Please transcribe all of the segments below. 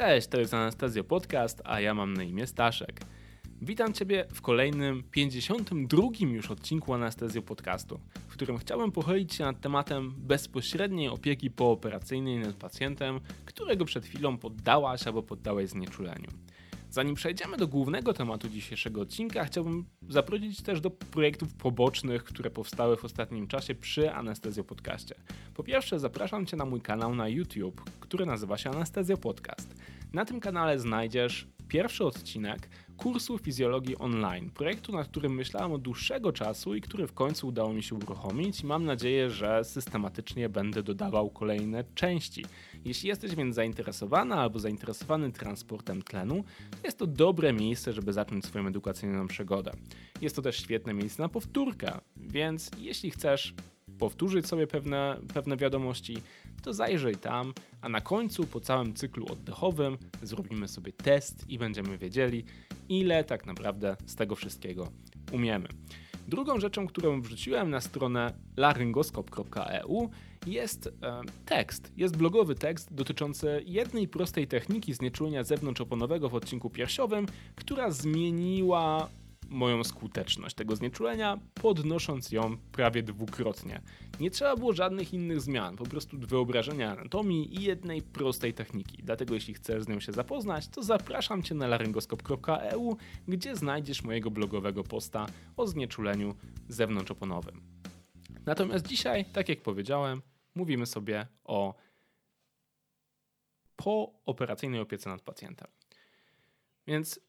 Cześć, to jest Anastazjo Podcast, a ja mam na imię Staszek. Witam Ciebie w kolejnym 52 już odcinku Anastazjo Podcastu, w którym chciałbym pochylić się nad tematem bezpośredniej opieki pooperacyjnej nad pacjentem, którego przed chwilą poddałaś albo poddałeś znieczuleniu. Zanim przejdziemy do głównego tematu dzisiejszego odcinka, chciałbym zaprosić też do projektów pobocznych, które powstały w ostatnim czasie przy Anestezjo Podcaście. Po pierwsze, zapraszam Cię na mój kanał na YouTube, który nazywa się Anestezjo Podcast. Na tym kanale znajdziesz pierwszy odcinek kursu fizjologii online, projektu, nad którym myślałem od dłuższego czasu i który w końcu udało mi się uruchomić i mam nadzieję, że systematycznie będę dodawał kolejne części. Jeśli jesteś więc zainteresowana albo zainteresowany transportem tlenu, to jest to dobre miejsce, żeby zacząć swoją edukacyjną przygodę. Jest to też świetne miejsce na powtórkę, więc jeśli chcesz powtórzyć sobie pewne, pewne wiadomości, to zajrzyj tam, a na końcu po całym cyklu oddechowym zrobimy sobie test i będziemy wiedzieli, ile tak naprawdę z tego wszystkiego umiemy. Drugą rzeczą, którą wrzuciłem na stronę laryngoskop.eu jest e, tekst. Jest blogowy tekst dotyczący jednej prostej techniki znieczulenia zewnątrzoponowego w odcinku piersiowym, która zmieniła moją skuteczność tego znieczulenia, podnosząc ją prawie dwukrotnie. Nie trzeba było żadnych innych zmian, po prostu wyobrażenia anatomii i jednej prostej techniki. Dlatego jeśli chcesz z nią się zapoznać, to zapraszam Cię na laryngoskop.eu, gdzie znajdziesz mojego blogowego posta o znieczuleniu zewnątrzoponowym. Natomiast dzisiaj, tak jak powiedziałem, mówimy sobie o pooperacyjnej opiece nad pacjentem. Więc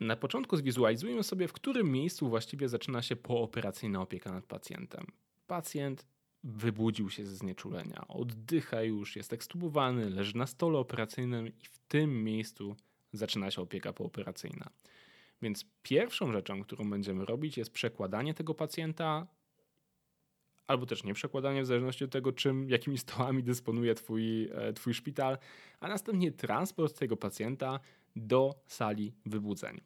na początku zwizualizujmy sobie, w którym miejscu właściwie zaczyna się pooperacyjna opieka nad pacjentem. Pacjent wybudził się ze znieczulenia, oddycha już, jest ekstubowany, leży na stole operacyjnym i w tym miejscu zaczyna się opieka pooperacyjna. Więc pierwszą rzeczą, którą będziemy robić, jest przekładanie tego pacjenta, albo też nie przekładanie, w zależności od tego, czym, jakimi stołami dysponuje twój, e, twój szpital, a następnie transport tego pacjenta do sali wybudzeń.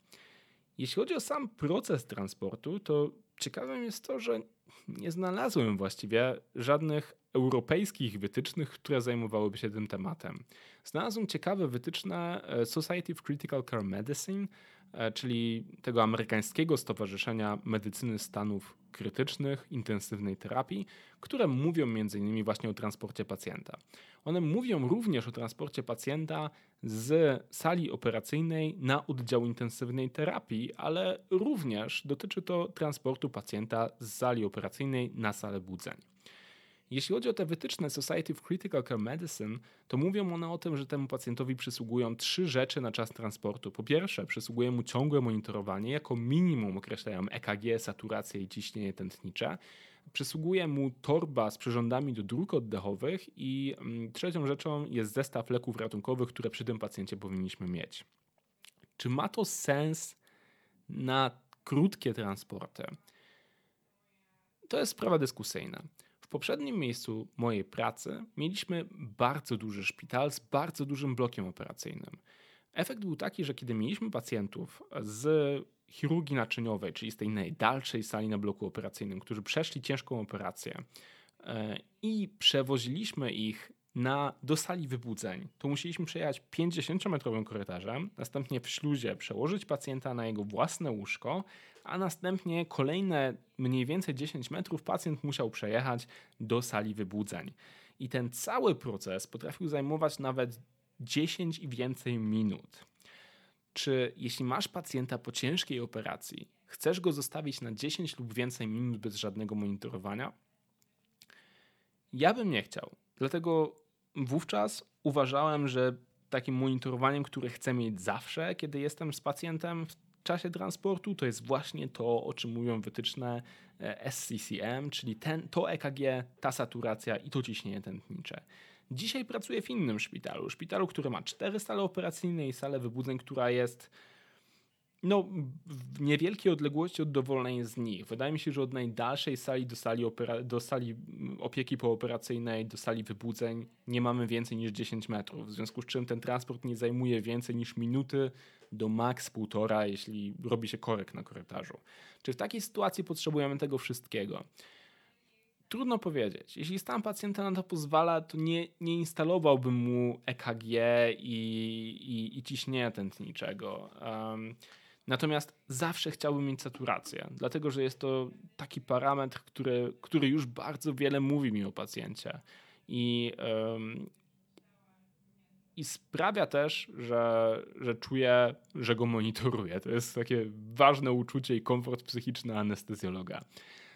Jeśli chodzi o sam proces transportu, to ciekawym jest to, że nie znalazłem właściwie żadnych europejskich wytycznych, które zajmowałyby się tym tematem. Znalazłem ciekawe wytyczne e, Society of Critical Care Medicine, czyli tego amerykańskiego stowarzyszenia medycyny stanów krytycznych, intensywnej terapii, które mówią m.in. właśnie o transporcie pacjenta. One mówią również o transporcie pacjenta z sali operacyjnej na oddział intensywnej terapii, ale również dotyczy to transportu pacjenta z sali operacyjnej na salę budzeń. Jeśli chodzi o te wytyczne Society of Critical Care Medicine, to mówią one o tym, że temu pacjentowi przysługują trzy rzeczy na czas transportu. Po pierwsze, przysługuje mu ciągłe monitorowanie, jako minimum określają EKG, saturację i ciśnienie tętnicze. Przysługuje mu torba z przyrządami do dróg oddechowych i mm, trzecią rzeczą jest zestaw leków ratunkowych, które przy tym pacjencie powinniśmy mieć. Czy ma to sens na krótkie transporty? To jest sprawa dyskusyjna. Poprzednim miejscu mojej pracy mieliśmy bardzo duży szpital z bardzo dużym blokiem operacyjnym. Efekt był taki, że kiedy mieliśmy pacjentów z chirurgii naczyniowej, czyli z tej najdalszej sali na bloku operacyjnym, którzy przeszli ciężką operację e, i przewoziliśmy ich na, do sali wybudzeń, to musieliśmy przejechać 50-metrowym korytarzem, następnie w śluzie przełożyć pacjenta na jego własne łóżko, a następnie kolejne mniej więcej 10 metrów pacjent musiał przejechać do sali wybudzeń. I ten cały proces potrafił zajmować nawet 10 i więcej minut. Czy jeśli masz pacjenta po ciężkiej operacji, chcesz go zostawić na 10 lub więcej minut bez żadnego monitorowania? Ja bym nie chciał. Dlatego wówczas uważałem, że takim monitorowaniem, które chcę mieć zawsze, kiedy jestem z pacjentem czasie transportu, to jest właśnie to, o czym mówią wytyczne e, SCCM, czyli ten, to EKG, ta saturacja i to ciśnienie tętnicze. Dzisiaj pracuję w innym szpitalu, szpitalu, który ma cztery sale operacyjne i salę wybudzeń, która jest no, w niewielkiej odległości od dowolnej z nich. Wydaje mi się, że od najdalszej sali do sali, do sali opieki pooperacyjnej, do sali wybudzeń nie mamy więcej niż 10 metrów, w związku z czym ten transport nie zajmuje więcej niż minuty do maks półtora, jeśli robi się korek na korytarzu. Czy w takiej sytuacji potrzebujemy tego wszystkiego? Trudno powiedzieć. Jeśli stan pacjenta na to pozwala, to nie, nie instalowałbym mu EKG i, i, i ciśnienia tętniczego. Um, natomiast zawsze chciałbym mieć saturację, dlatego że jest to taki parametr, który, który już bardzo wiele mówi mi o pacjencie. I, um, i sprawia też, że, że czuję, że go monitoruję. To jest takie ważne uczucie i komfort psychiczny anestezjologa.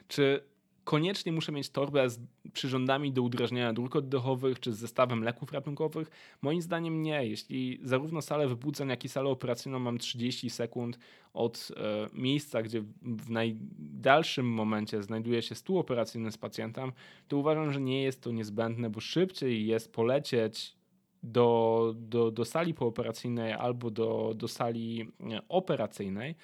Czy koniecznie muszę mieć torbę z przyrządami do udrażniania dróg oddechowych czy z zestawem leków ratunkowych? Moim zdaniem nie. Jeśli zarówno salę wybudzeń, jak i salę operacyjną mam 30 sekund od e, miejsca, gdzie w najdalszym momencie znajduje się stół operacyjny z pacjentem, to uważam, że nie jest to niezbędne, bo szybciej jest polecieć do, do, do sali pooperacyjnej albo do, do sali e, operacyjnej,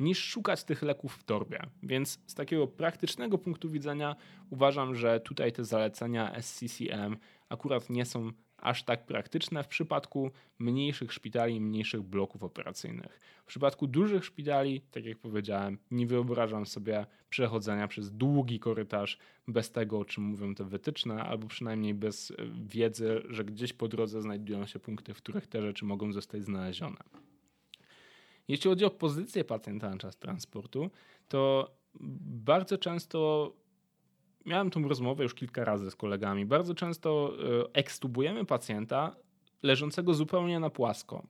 niż szukać tych leków w torbie. Więc z takiego praktycznego punktu widzenia uważam, że tutaj te zalecenia SCCM akurat nie są aż tak praktyczne w przypadku mniejszych szpitali, mniejszych bloków operacyjnych. W przypadku dużych szpitali, tak jak powiedziałem, nie wyobrażam sobie przechodzenia przez długi korytarz bez tego, o czym mówią te wytyczne, albo przynajmniej bez e, wiedzy, że gdzieś po drodze znajdują się punkty, w których te rzeczy mogą zostać znalezione. Jeśli chodzi o pozycję pacjenta na czas transportu, to bardzo często miałem tą rozmowę już kilka razy z kolegami. Bardzo często e, ekstubujemy pacjenta leżącego zupełnie na płasko,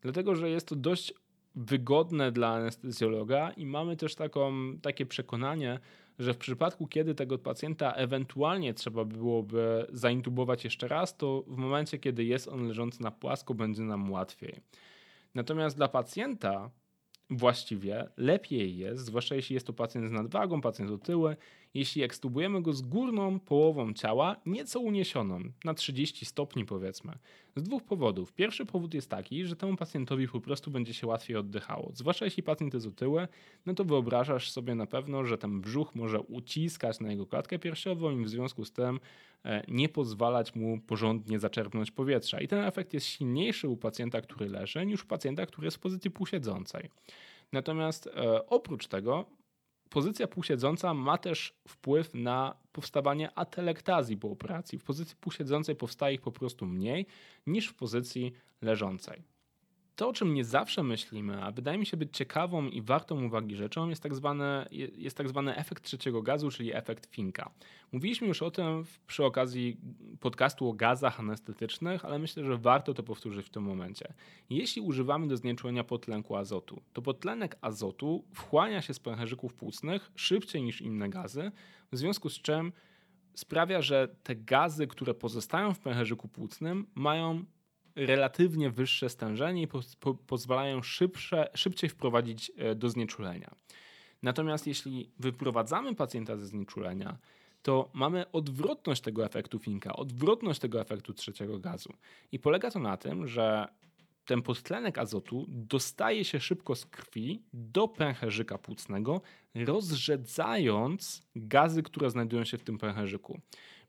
dlatego że jest to dość wygodne dla anestezjologa i mamy też taką, takie przekonanie, że w przypadku, kiedy tego pacjenta ewentualnie trzeba byłoby zaintubować jeszcze raz, to w momencie, kiedy jest on leżący na płasko, będzie nam łatwiej. Natomiast dla pacjenta właściwie lepiej jest, zwłaszcza jeśli jest to pacjent z nadwagą, pacjent otyły, jeśli ekstubujemy go z górną połową ciała, nieco uniesioną, na 30 stopni powiedzmy. Z dwóch powodów. Pierwszy powód jest taki, że temu pacjentowi po prostu będzie się łatwiej oddychało. Zwłaszcza jeśli pacjent jest otyły, no to wyobrażasz sobie na pewno, że ten brzuch może uciskać na jego klatkę piersiową i w związku z tym e, nie pozwalać mu porządnie zaczerpnąć powietrza. I ten efekt jest silniejszy u pacjenta, który leży, niż u pacjenta, który jest w pozycji półsiedzącej. Natomiast e, oprócz tego pozycja półsiedząca ma też wpływ na powstawanie atelektazji po operacji. W pozycji półsiedzącej powstaje ich po prostu mniej niż w pozycji leżącej. To, o czym nie zawsze myślimy, a wydaje mi się być ciekawą i wartą uwagi rzeczą, jest tak, zwany, jest tak zwany efekt trzeciego gazu, czyli efekt Finka. Mówiliśmy już o tym przy okazji podcastu o gazach anestetycznych, ale myślę, że warto to powtórzyć w tym momencie. Jeśli używamy do znieczulenia podtlenku azotu, to podtlenek azotu wchłania się z pęcherzyków płucnych szybciej niż inne gazy, w związku z czym sprawia, że te gazy, które pozostają w pęcherzyku płucnym, mają relatywnie wyższe stężenie i po, po, pozwalają szybsze, szybciej wprowadzić e, do znieczulenia. Natomiast jeśli wyprowadzamy pacjenta ze znieczulenia, to mamy odwrotność tego efektu Finka, odwrotność tego efektu trzeciego gazu. I polega to na tym, że ten podtlenek azotu dostaje się szybko z krwi do pęcherzyka płucnego, rozrzedzając gazy, które znajdują się w tym pęcherzyku.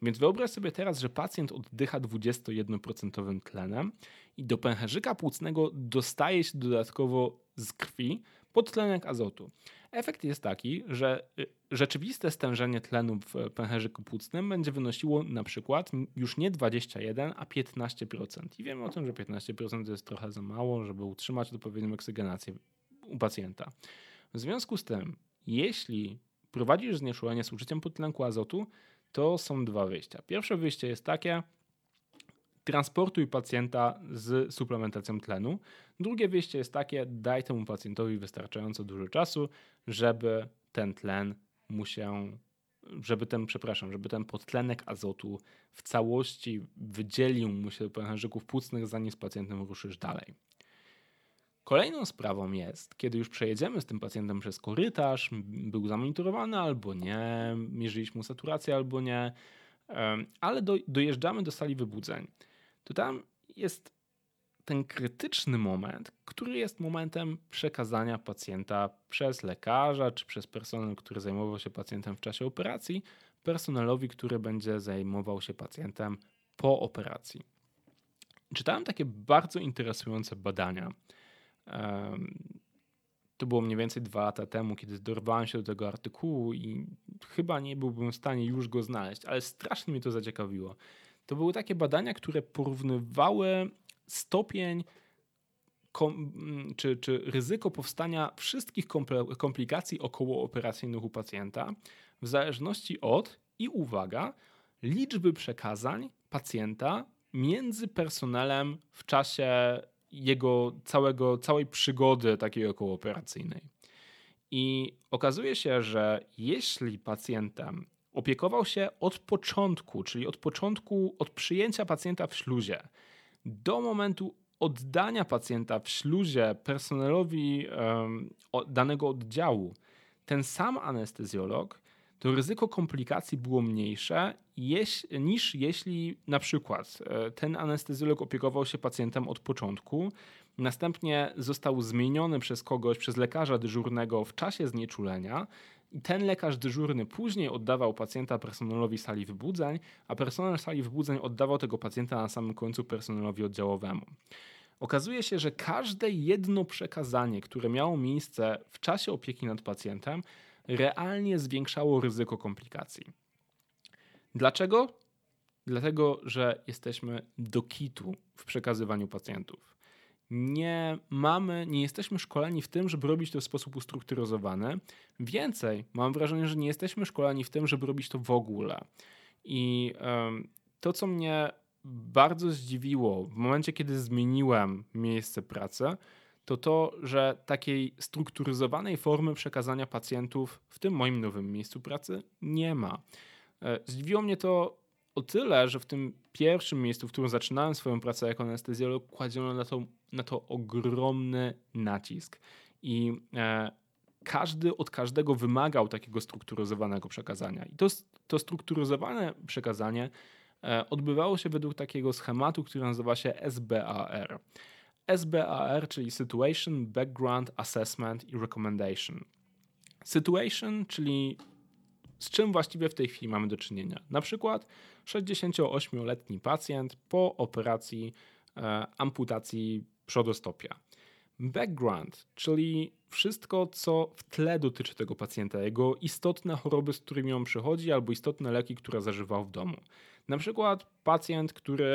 Więc wyobraź sobie teraz, że pacjent oddycha 21% tlenem i do pęcherzyka płucnego dostaje się dodatkowo z krwi podtlenek azotu. Efekt jest taki, że y, rzeczywiste stężenie tlenu w pęcherzyku płucnym będzie wynosiło na przykład już nie 21, a 15%. I wiemy o tym, że 15% to jest trochę za mało, żeby utrzymać odpowiednią oksygenację u pacjenta. W związku z tym, jeśli prowadzisz znieczulenie z użyciem podtlenku azotu, to są dwa wyjścia. Pierwsze wyjście jest takie, transportuj pacjenta z suplementacją tlenu. Drugie wyjście jest takie, daj temu pacjentowi wystarczająco dużo czasu, żeby ten tlen mu się, żeby ten, przepraszam, żeby ten podtlenek azotu w całości wydzielił mu się do pęcherzyków płucnych, zanim z pacjentem ruszysz dalej. Kolejną sprawą jest, kiedy już przejedziemy z tym pacjentem przez korytarz, był zamonitorowany albo nie, mierzyliśmy mu saturację albo nie, ale do, dojeżdżamy do sali wybudzeń, to tam jest ten krytyczny moment, który jest momentem przekazania pacjenta przez lekarza czy przez personel, który zajmował się pacjentem w czasie operacji, personelowi, który będzie zajmował się pacjentem po operacji. Czytałem takie bardzo interesujące badania to było mniej więcej dwa lata temu, kiedy dorwałem się do tego artykułu i chyba nie byłbym w stanie już go znaleźć, ale strasznie mnie to zaciekawiło. To były takie badania, które porównywały stopień czy, czy ryzyko powstania wszystkich komplikacji okołooperacyjnych u pacjenta w zależności od, i uwaga, liczby przekazań pacjenta między personelem w czasie jego całego, całej przygody takiej okołooperacyjnej. I okazuje się, że jeśli pacjentem opiekował się od początku, czyli od początku, od przyjęcia pacjenta w śluzie do momentu oddania pacjenta w śluzie personelowi um, danego oddziału, ten sam anestezjolog, to ryzyko komplikacji było mniejsze niż jeśli na przykład e, ten anestezjolog opiekował się pacjentem od początku, następnie został zmieniony przez kogoś, przez lekarza dyżurnego w czasie znieczulenia i ten lekarz dyżurny później oddawał pacjenta personelowi sali wybudzeń, a personel sali wybudzeń oddawał tego pacjenta na samym końcu personelowi oddziałowemu. Okazuje się, że każde jedno przekazanie, które miało miejsce w czasie opieki nad pacjentem, realnie zwiększało ryzyko komplikacji. Dlaczego? Dlatego, że jesteśmy do kitu w przekazywaniu pacjentów nie mamy, nie jesteśmy szkoleni w tym, żeby robić to w sposób ustrukturyzowany. Więcej, mam wrażenie, że nie jesteśmy szkoleni w tym, żeby robić to w ogóle. I to, co mnie bardzo zdziwiło w momencie, kiedy zmieniłem miejsce pracy, to to, że takiej strukturyzowanej formy przekazania pacjentów w tym moim nowym miejscu pracy nie ma. E, zdziwiło mnie to o tyle, że w tym pierwszym miejscu, w którym zaczynałem swoją pracę jako anestezjolog, kładziono na to, na to ogromny nacisk. I e, każdy od każdego wymagał takiego strukturyzowanego przekazania. I to, to strukturyzowane przekazanie e, odbywało się według takiego schematu, który nazywa się SBAR. SBAR, czyli Situation, Background, Assessment i Recommendation. Situation, czyli z czym właściwie w tej chwili mamy do czynienia. Na przykład 68-letni pacjent po operacji e, amputacji przodostopia. Background, czyli wszystko, co w tle dotyczy tego pacjenta, jego istotne choroby, z którymi on przychodzi, albo istotne leki, które zażywał w domu. Na przykład pacjent, który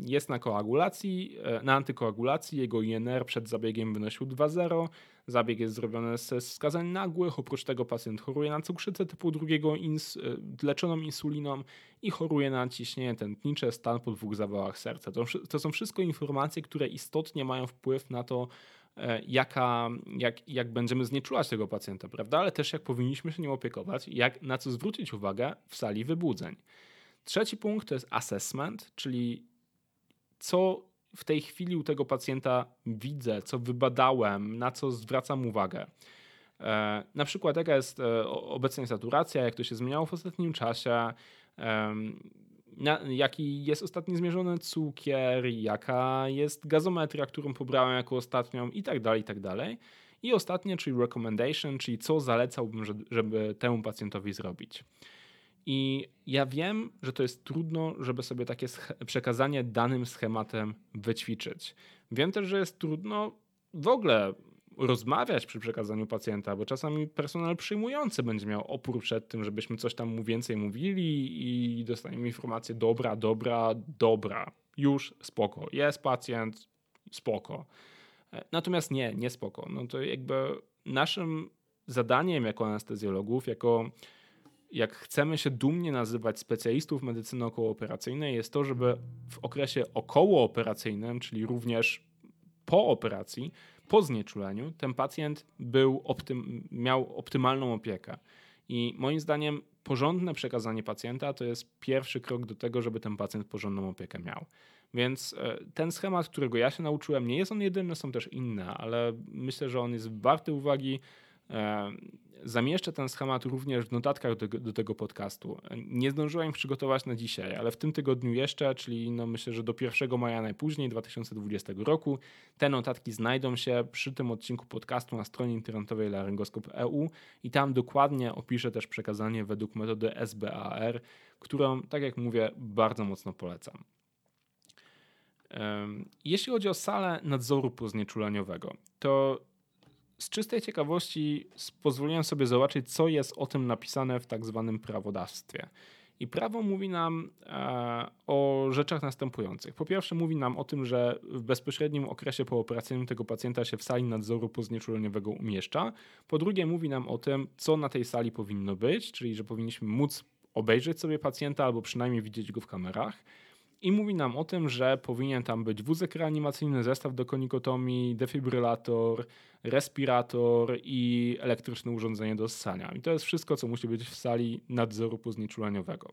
jest na koagulacji, e, na antykoagulacji, jego INR przed zabiegiem wynosił 2,0, zabieg jest zrobiony ze wskazań nagłych, oprócz tego pacjent choruje na cukrzycę typu drugiego ins e, leczoną insuliną i choruje na ciśnienie tętnicze, stan po dwóch zawałach serca. To, to są wszystko informacje, które istotnie mają wpływ na to, jaka, jak, jak będziemy znieczulać tego pacjenta, prawda? Ale też jak powinniśmy się nim opiekować, jak, na co zwrócić uwagę w sali wybudzeń. Trzeci punkt to jest assessment, czyli co w tej chwili u tego pacjenta widzę, co wybadałem, na co zwracam uwagę. E, na przykład, jaka jest e, obecna saturacja, jak to się zmieniało w ostatnim czasie, jaki jest ostatni zmierzony cukier, jaka jest gazometria, którą pobrałem jako ostatnią i tak dalej, i tak dalej. I ostatnie, czyli recommendation, czyli co zalecałbym, żeby temu pacjentowi zrobić. I ja wiem, że to jest trudno, żeby sobie takie przekazanie danym schematem wyćwiczyć. Wiem też, że jest trudno w ogóle rozmawiać przy przekazaniu pacjenta, bo czasami personel przyjmujący będzie miał opór przed tym, żebyśmy coś tam mu więcej mówili i dostaniemy informację dobra, dobra, dobra, już spoko, jest pacjent, spoko. Natomiast nie, nie spoko. No to jakby naszym zadaniem jako anestezjologów, jako jak chcemy się dumnie nazywać specjalistów medycyny okołooperacyjnej, jest to, żeby w okresie okołooperacyjnym, czyli również po operacji, po znieczuleniu, ten pacjent był optym, miał optymalną opiekę. I moim zdaniem porządne przekazanie pacjenta to jest pierwszy krok do tego, żeby ten pacjent porządną opiekę miał. Więc e, ten schemat, którego ja się nauczyłem, nie jest on jedyny, są też inne, ale myślę, że on jest warty uwagi. E, Zamieszczę ten schemat również w notatkach do, do, tego podcastu. Nie zdążyłem przygotować na dzisiaj, ale w tym tygodniu jeszcze, czyli no myślę, że do 1 maja najpóźniej 2020 roku, te notatki znajdą się przy tym odcinku podcastu na stronie internetowej laryngoskop.eu i tam dokładnie opiszę też przekazanie według metody SBAR, którą, tak jak mówię, bardzo mocno polecam. Jeśli chodzi o salę nadzoru poznieczuleniowego, to z czystej ciekawości pozwoliłem sobie zobaczyć, co jest o tym napisane w tak zwanym prawodawstwie. I prawo mówi nam e, o rzeczach następujących. Po pierwsze, mówi nam o tym, że w bezpośrednim okresie pooperacyjnym tego pacjenta się w sali nadzoru poznieczuleniowego umieszcza. Po drugie, mówi nam o tym, co na tej sali powinno być, czyli że powinniśmy móc obejrzeć sobie pacjenta albo przynajmniej widzieć go w kamerach i mówi nam o tym, że powinien tam być wózek reanimacyjny, zestaw do konikotomii, defibrylator, respirator i elektryczne urządzenie do ssania. I to jest wszystko, co musi być w sali nadzoru poznieczuleniowego.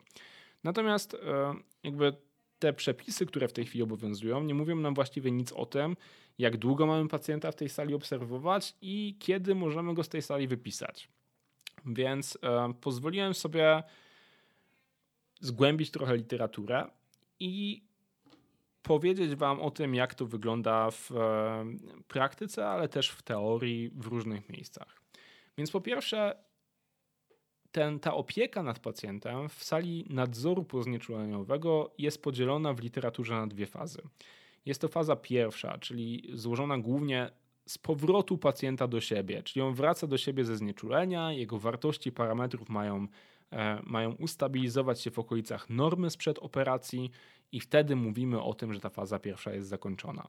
Natomiast e, jakby te przepisy, które w tej chwili obowiązują, nie mówią nam właściwie nic o tym, jak długo mamy pacjenta w tej sali obserwować i kiedy możemy go z tej sali wypisać. Więc e, pozwoliłem sobie zgłębić trochę literaturę i powiedzieć Wam o tym, jak to wygląda w e, praktyce, ale też w teorii w różnych miejscach. Więc po pierwsze, ten, ta opieka nad pacjentem w sali nadzoru poznieczuleniowego jest podzielona w literaturze na dwie fazy. Jest to faza pierwsza, czyli złożona głównie z powrotu pacjenta do siebie, czyli on wraca do siebie ze znieczulenia, jego wartości parametrów mają mają ustabilizować się w okolicach normy sprzed operacji i wtedy mówimy o tym, że ta faza pierwsza jest zakończona.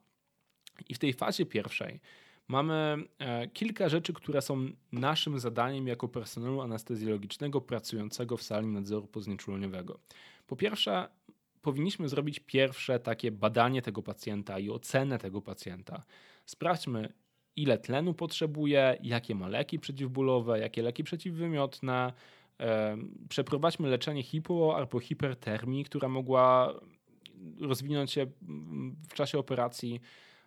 I w tej fazie pierwszej mamy e, kilka rzeczy, które są naszym zadaniem jako personelu anestezjologicznego pracującego w sali nadzoru poznieczuleniowego. Po pierwsze, powinniśmy zrobić pierwsze takie badanie tego pacjenta i ocenę tego pacjenta. Sprawdźmy, ile tlenu potrzebuje, jakie ma leki przeciwbólowe, jakie leki przeciwwymiotne, przeprowadźmy leczenie hipo albo hipertermii, która mogła rozwinąć się w czasie operacji.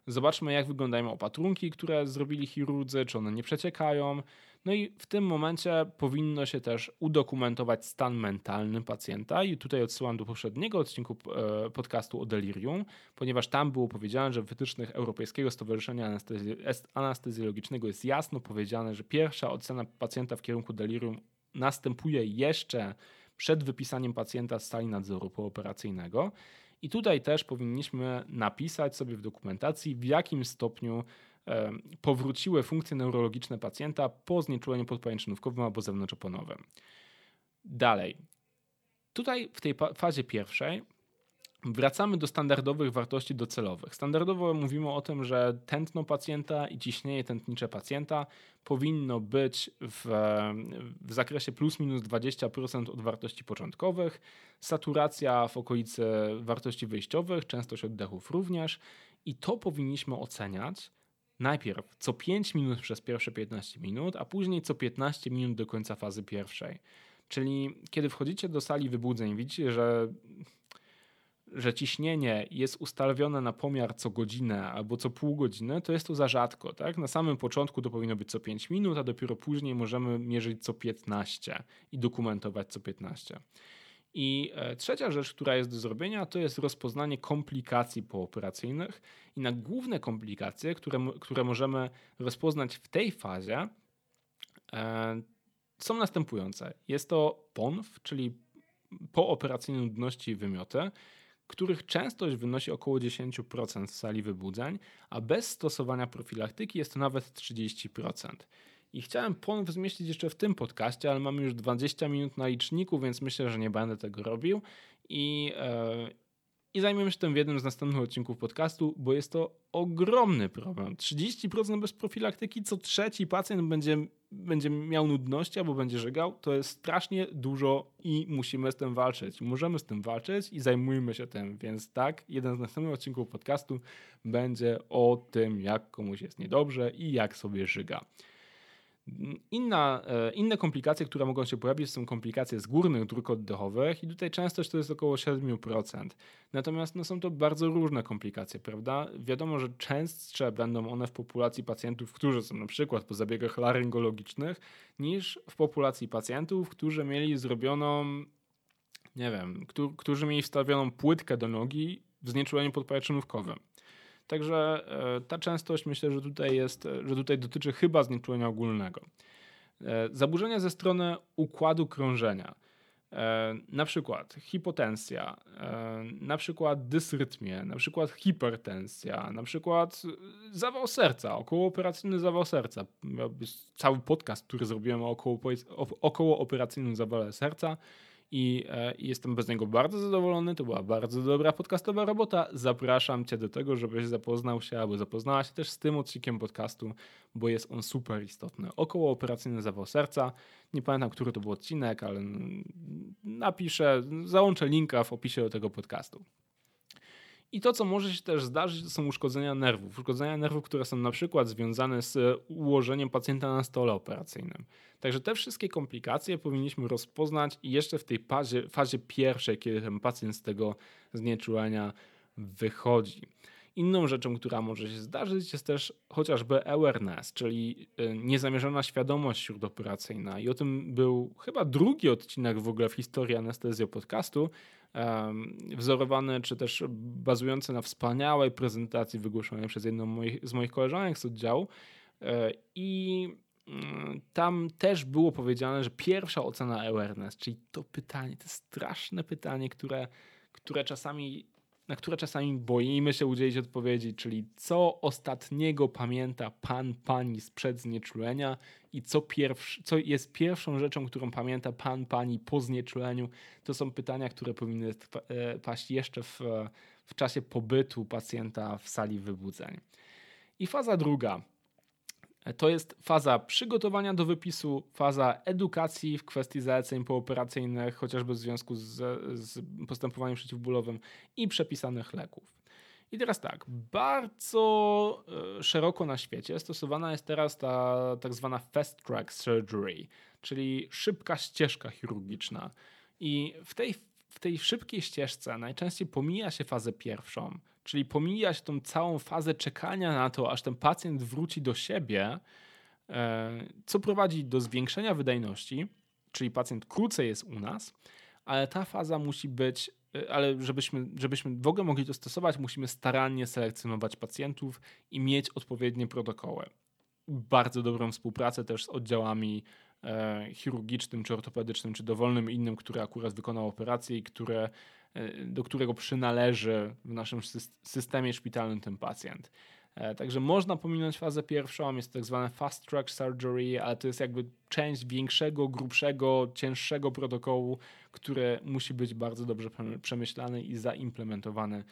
Zobaczmy, jak wyglądają opatrunki, które zrobili chirurdzy, czy one nie przeciekają. No i w tym momencie powinno się też udokumentować stan mentalny pacjenta. I tutaj odsyłam do poprzedniego odcinku e, podcastu o delirium, ponieważ tam było powiedziane, że w wytycznych Europejskiego Stowarzyszenia Anestezjologicznego jest jasno powiedziane, że pierwsza ocena pacjenta w kierunku delirium następuje jeszcze przed wypisaniem pacjenta z sali nadzoru pooperacyjnego. I tutaj też powinniśmy napisać sobie w dokumentacji, w jakim stopniu powróciły funkcje neurologiczne pacjenta po znieczuleniu podpajęczynówkowym albo zewnątrzoponowym. Dalej. Tutaj w tej fazie pierwszej Wracamy do standardowych wartości docelowych. Standardowo mówimy o tym, że tętno pacjenta i ciśnienie tętnicze pacjenta powinno być w, w zakresie plus minus 20% od wartości początkowych, saturacja w okolicy wartości wyjściowych, częstość oddechów również i to powinniśmy oceniać najpierw co 5 minut przez pierwsze 15 minut, a później co 15 minut do końca fazy pierwszej. Czyli kiedy wchodzicie do sali wybudzeń, widzicie, że że ciśnienie jest ustawione na pomiar co godzinę albo co pół godziny, to jest to za rzadko. Tak? Na samym początku to powinno być co 5 minut, a dopiero później możemy mierzyć co 15 i dokumentować co 15. I e, trzecia rzecz, która jest do zrobienia, to jest rozpoznanie komplikacji pooperacyjnych. I na główne komplikacje, które, które możemy rozpoznać w tej fazie, e, są następujące. Jest to PONW, czyli pooperacyjne nudności i wymioty których częstość wynosi około 10% w sali wybudzeń, a bez stosowania profilaktyki jest to nawet 30%. I chciałem ponownie zmieścić jeszcze w tym podcaście, ale mamy już 20 minut na liczniku, więc myślę, że nie będę tego robił. I, e, i zajmiemy się tym w jednym z następnych odcinków podcastu, bo jest to ogromny problem. 30% bez profilaktyki, co trzeci pacjent będzie, będzie miał nudności albo będzie żygał, to jest strasznie dużo i musimy z tym walczyć. Możemy z tym walczyć i zajmujmy się tym, więc tak, jeden z następnych odcinków podcastu będzie o tym, jak komuś jest niedobrze i jak sobie żyga. Inna, e, inne komplikacje, które mogą się pojawić, są komplikacje z górnych dróg oddechowych i tutaj częstość to jest około 7%. Natomiast no, są to bardzo różne komplikacje, prawda? Wiadomo, że częstsze będą one w populacji pacjentów, którzy są na przykład po zabiegach laryngologicznych, niż w populacji pacjentów, którzy mieli zrobioną, nie wiem, którzy mieli wstawioną płytkę do nogi w znieczuleniu podpajeczynówkowym. Także e, ta częstość myślę, że tutaj jest, e, że tutaj dotyczy chyba znieczulenia ogólnego. E, zaburzenia ze strony układu krążenia. Na przykład hipotensja, na przykład dysrytmie, na przykład hipertensja, na przykład zawał serca, okołooperacyjny zawał serca. Cały podcast, który zrobiłem o okołooperacyjnym zawale serca i, e, i jestem bez niego bardzo zadowolony. To była bardzo dobra podcastowa robota. Zapraszam Cię do tego, żebyś zapoznał się albo zapoznała się też z tym odcinkiem podcastu, bo jest on super istotny. Około operacyjny zawał serca. Nie pamiętam, który to był odcinek, ale napiszę, załączę linka w opisie do tego podcastu. I to, co może się też zdarzyć, to są uszkodzenia nerwów. Uszkodzenia nerwów, które są na przykład związane z ułożeniem pacjenta na stole operacyjnym. Także te wszystkie komplikacje powinniśmy rozpoznać jeszcze w tej fazie, fazie pierwszej, kiedy ten pacjent z tego znieczulenia wychodzi. Inną rzeczą, która może się zdarzyć, jest też chociażby awareness, czyli y, niezamierzona świadomość śródoperacyjna. I o tym był chyba drugi odcinek w ogóle w historii anestezji podcastu, wzorowany czy też bazujący na wspaniałej prezentacji wygłoszonej przez jedną z moich koleżanek z oddziału. E, I mm, tam też było powiedziane, że pierwsza ocena awareness, czyli to pytanie, to straszne pytanie, które, które czasami na które czasami boimy się udzielić odpowiedzi, czyli co ostatniego pamięta pan, pani sprzed znieczulenia i co, pierwszy, co jest pierwszą rzeczą, którą pamięta pan, pani po znieczuleniu. To są pytania, które powinny e, paść jeszcze w, w czasie pobytu pacjenta w sali wybudzeń. I faza druga to jest faza przygotowania do wypisu, faza edukacji w kwestii zaleceń pooperacyjnych, chociażby w związku z, z postępowaniem przeciwbólowym i przepisanych leków. I teraz tak, bardzo e, szeroko na świecie stosowana jest teraz ta tak zwana fast track surgery, czyli szybka ścieżka chirurgiczna. I w tej, w tej szybkiej ścieżce najczęściej pomija się fazę pierwszą, czyli pomijać tą całą fazę czekania na to, aż ten pacjent wróci do siebie, e, co prowadzi do zwiększenia wydajności, czyli pacjent krócej jest u nas, ale ta faza musi być, e, ale żebyśmy, żebyśmy w ogóle mogli to stosować, musimy starannie selekcjonować pacjentów i mieć odpowiednie protokoły. Bardzo dobrą współpracę też z oddziałami e, chirurgicznym, czy ortopedycznym, czy dowolnym innym, który akurat wykonał operację i które do którego przynależy w naszym systemie szpitalnym ten pacjent. E, także można pominąć fazę pierwszą, jest tak zwane fast track surgery, ale to jest jakby część większego, grubszego, cięższego protokołu, które musi być bardzo dobrze przemyślany i zaimplementowany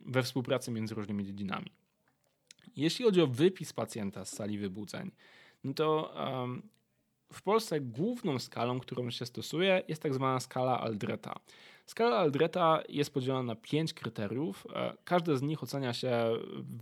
we współpracy między różnymi dziedzinami. Jeśli chodzi o wypis pacjenta z sali wybudzeń, no to w Polsce główną skalą, którą się stosuje, jest tak zwana skala Aldreta. Skala Aldreta jest podzielona na pięć kryteriów. E, każde z nich ocenia się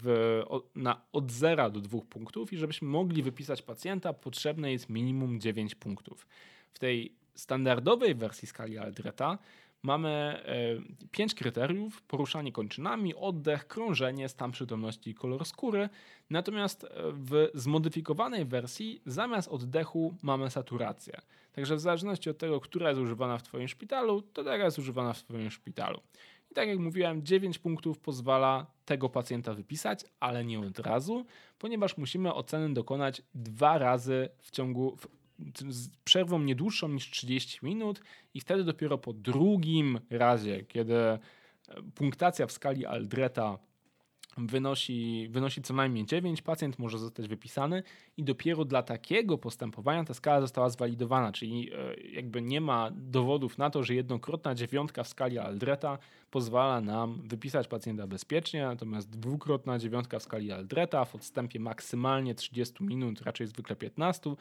w, na od 0 do 2 punktów i żebyśmy mogli wypisać pacjenta, potrzebne jest minimum 9 punktów. W tej standardowej wersji skali Aldreta mamy e, pięć kryteriów: poruszanie kończynami, oddech, krążenie, stan przytomności i kolor skóry. Natomiast e, w zmodyfikowanej wersji zamiast oddechu mamy saturację. Także w zależności od tego, która jest używana w Twoim szpitalu, to taka jest używana w Twoim szpitalu. I tak jak mówiłem, 9 punktów pozwala tego pacjenta wypisać, ale nie od razu, ponieważ musimy oceny dokonać dwa razy w ciągu, z przerwą nie dłuższą niż 30 minut i wtedy dopiero po drugim razie, kiedy e, punktacja w skali Aldreta wynosi, wynosi co najmniej 9, pacjent może zostać wypisany i dopiero dla takiego postępowania ta skala została zwalidowana, czyli e, jakby nie ma dowodów na to, że jednokrotna dziewiątka w skali Aldreta pozwala nam wypisać pacjenta bezpiecznie, natomiast dwukrotna dziewiątka w skali Aldreta w odstępie maksymalnie 30 minut, raczej zwykle 15,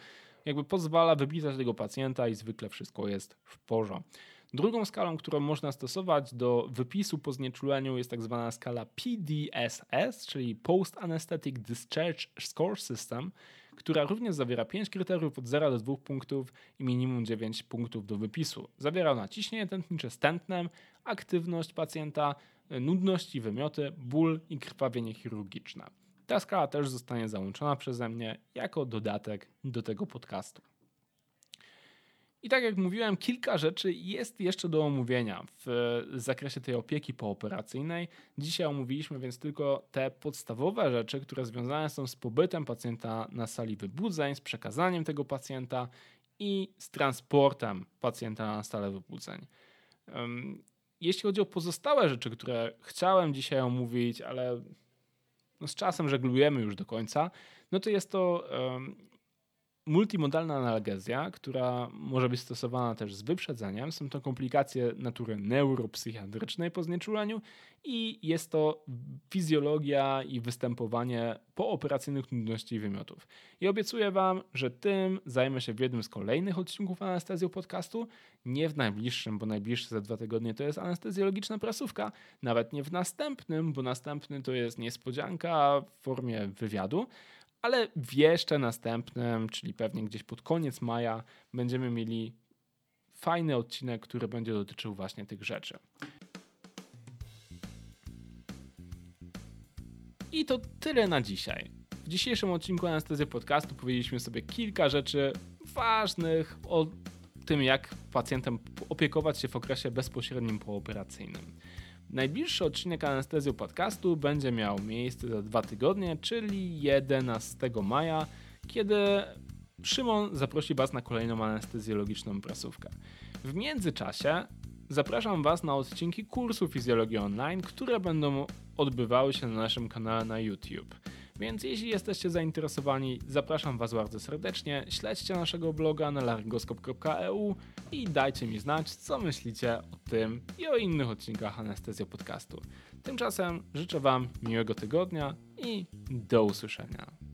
jakby pozwala wypisać tego pacjenta i zwykle wszystko jest w porządku. Drugą skalą, którą można stosować do wypisu po znieczuleniu jest tak zwana skala PDSS, czyli Post Anesthetic Discharge Score System, która również zawiera 5 kryteriów od 0 do 2 punktów i minimum 9 punktów do wypisu. Zawiera ona ciśnienie tętnicze z tętnem, aktywność pacjenta, nudność i wymioty, ból i krwawienie chirurgiczne. Ta skala też zostanie załączona przeze mnie jako dodatek do tego podcastu. I tak jak mówiłem, kilka rzeczy jest jeszcze do omówienia w zakresie tej opieki pooperacyjnej. Dzisiaj omówiliśmy więc tylko te podstawowe rzeczy, które związane są z pobytem pacjenta na sali wybudzeń, z przekazaniem tego pacjenta i z transportem pacjenta na stale wypłuceń. Jeśli chodzi o pozostałe rzeczy, które chciałem dzisiaj omówić, ale no z czasem żeglujemy już do końca, no to jest to multimodalna analgezja, która może być stosowana też z wyprzedzeniem. Są to komplikacje natury neuropsychiatrycznej po znieczuleniu i jest to fizjologia i występowanie pooperacyjnych nudności i wymiotów. I obiecuję Wam, że tym zajmę się w jednym z kolejnych odcinków anestezją podcastu. Nie w najbliższym, bo najbliższy za dwa tygodnie to jest anestezjologiczna prasówka. Nawet nie w następnym, bo następny to jest niespodzianka w formie wywiadu ale w jeszcze następnym, czyli pewnie gdzieś pod koniec maja, będziemy mieli fajny odcinek, który będzie dotyczył właśnie tych rzeczy. I to tyle na dzisiaj. W dzisiejszym odcinku Anestezji Podcastu powiedzieliśmy sobie kilka rzeczy ważnych o tym, jak pacjentem opiekować się w okresie bezpośrednim pooperacyjnym. Najbliższy odcinek Anestezją Podcastu będzie miał miejsce za dwa tygodnie, czyli 11 maja, kiedy Szymon zaprosi Was na kolejną anestezjologiczną prasówkę. W międzyczasie zapraszam Was na odcinki kursu Fizjologii Online, które będą odbywały się na naszym kanale na YouTube. Więc jeśli jesteście zainteresowani, zapraszam Was bardzo serdecznie. Śledźcie naszego bloga na laryngoskop.eu i dajcie mi znać, co myślicie o tym i o innych odcinkach Anestezja Podcastu. Tymczasem życzę Wam miłego tygodnia i do usłyszenia.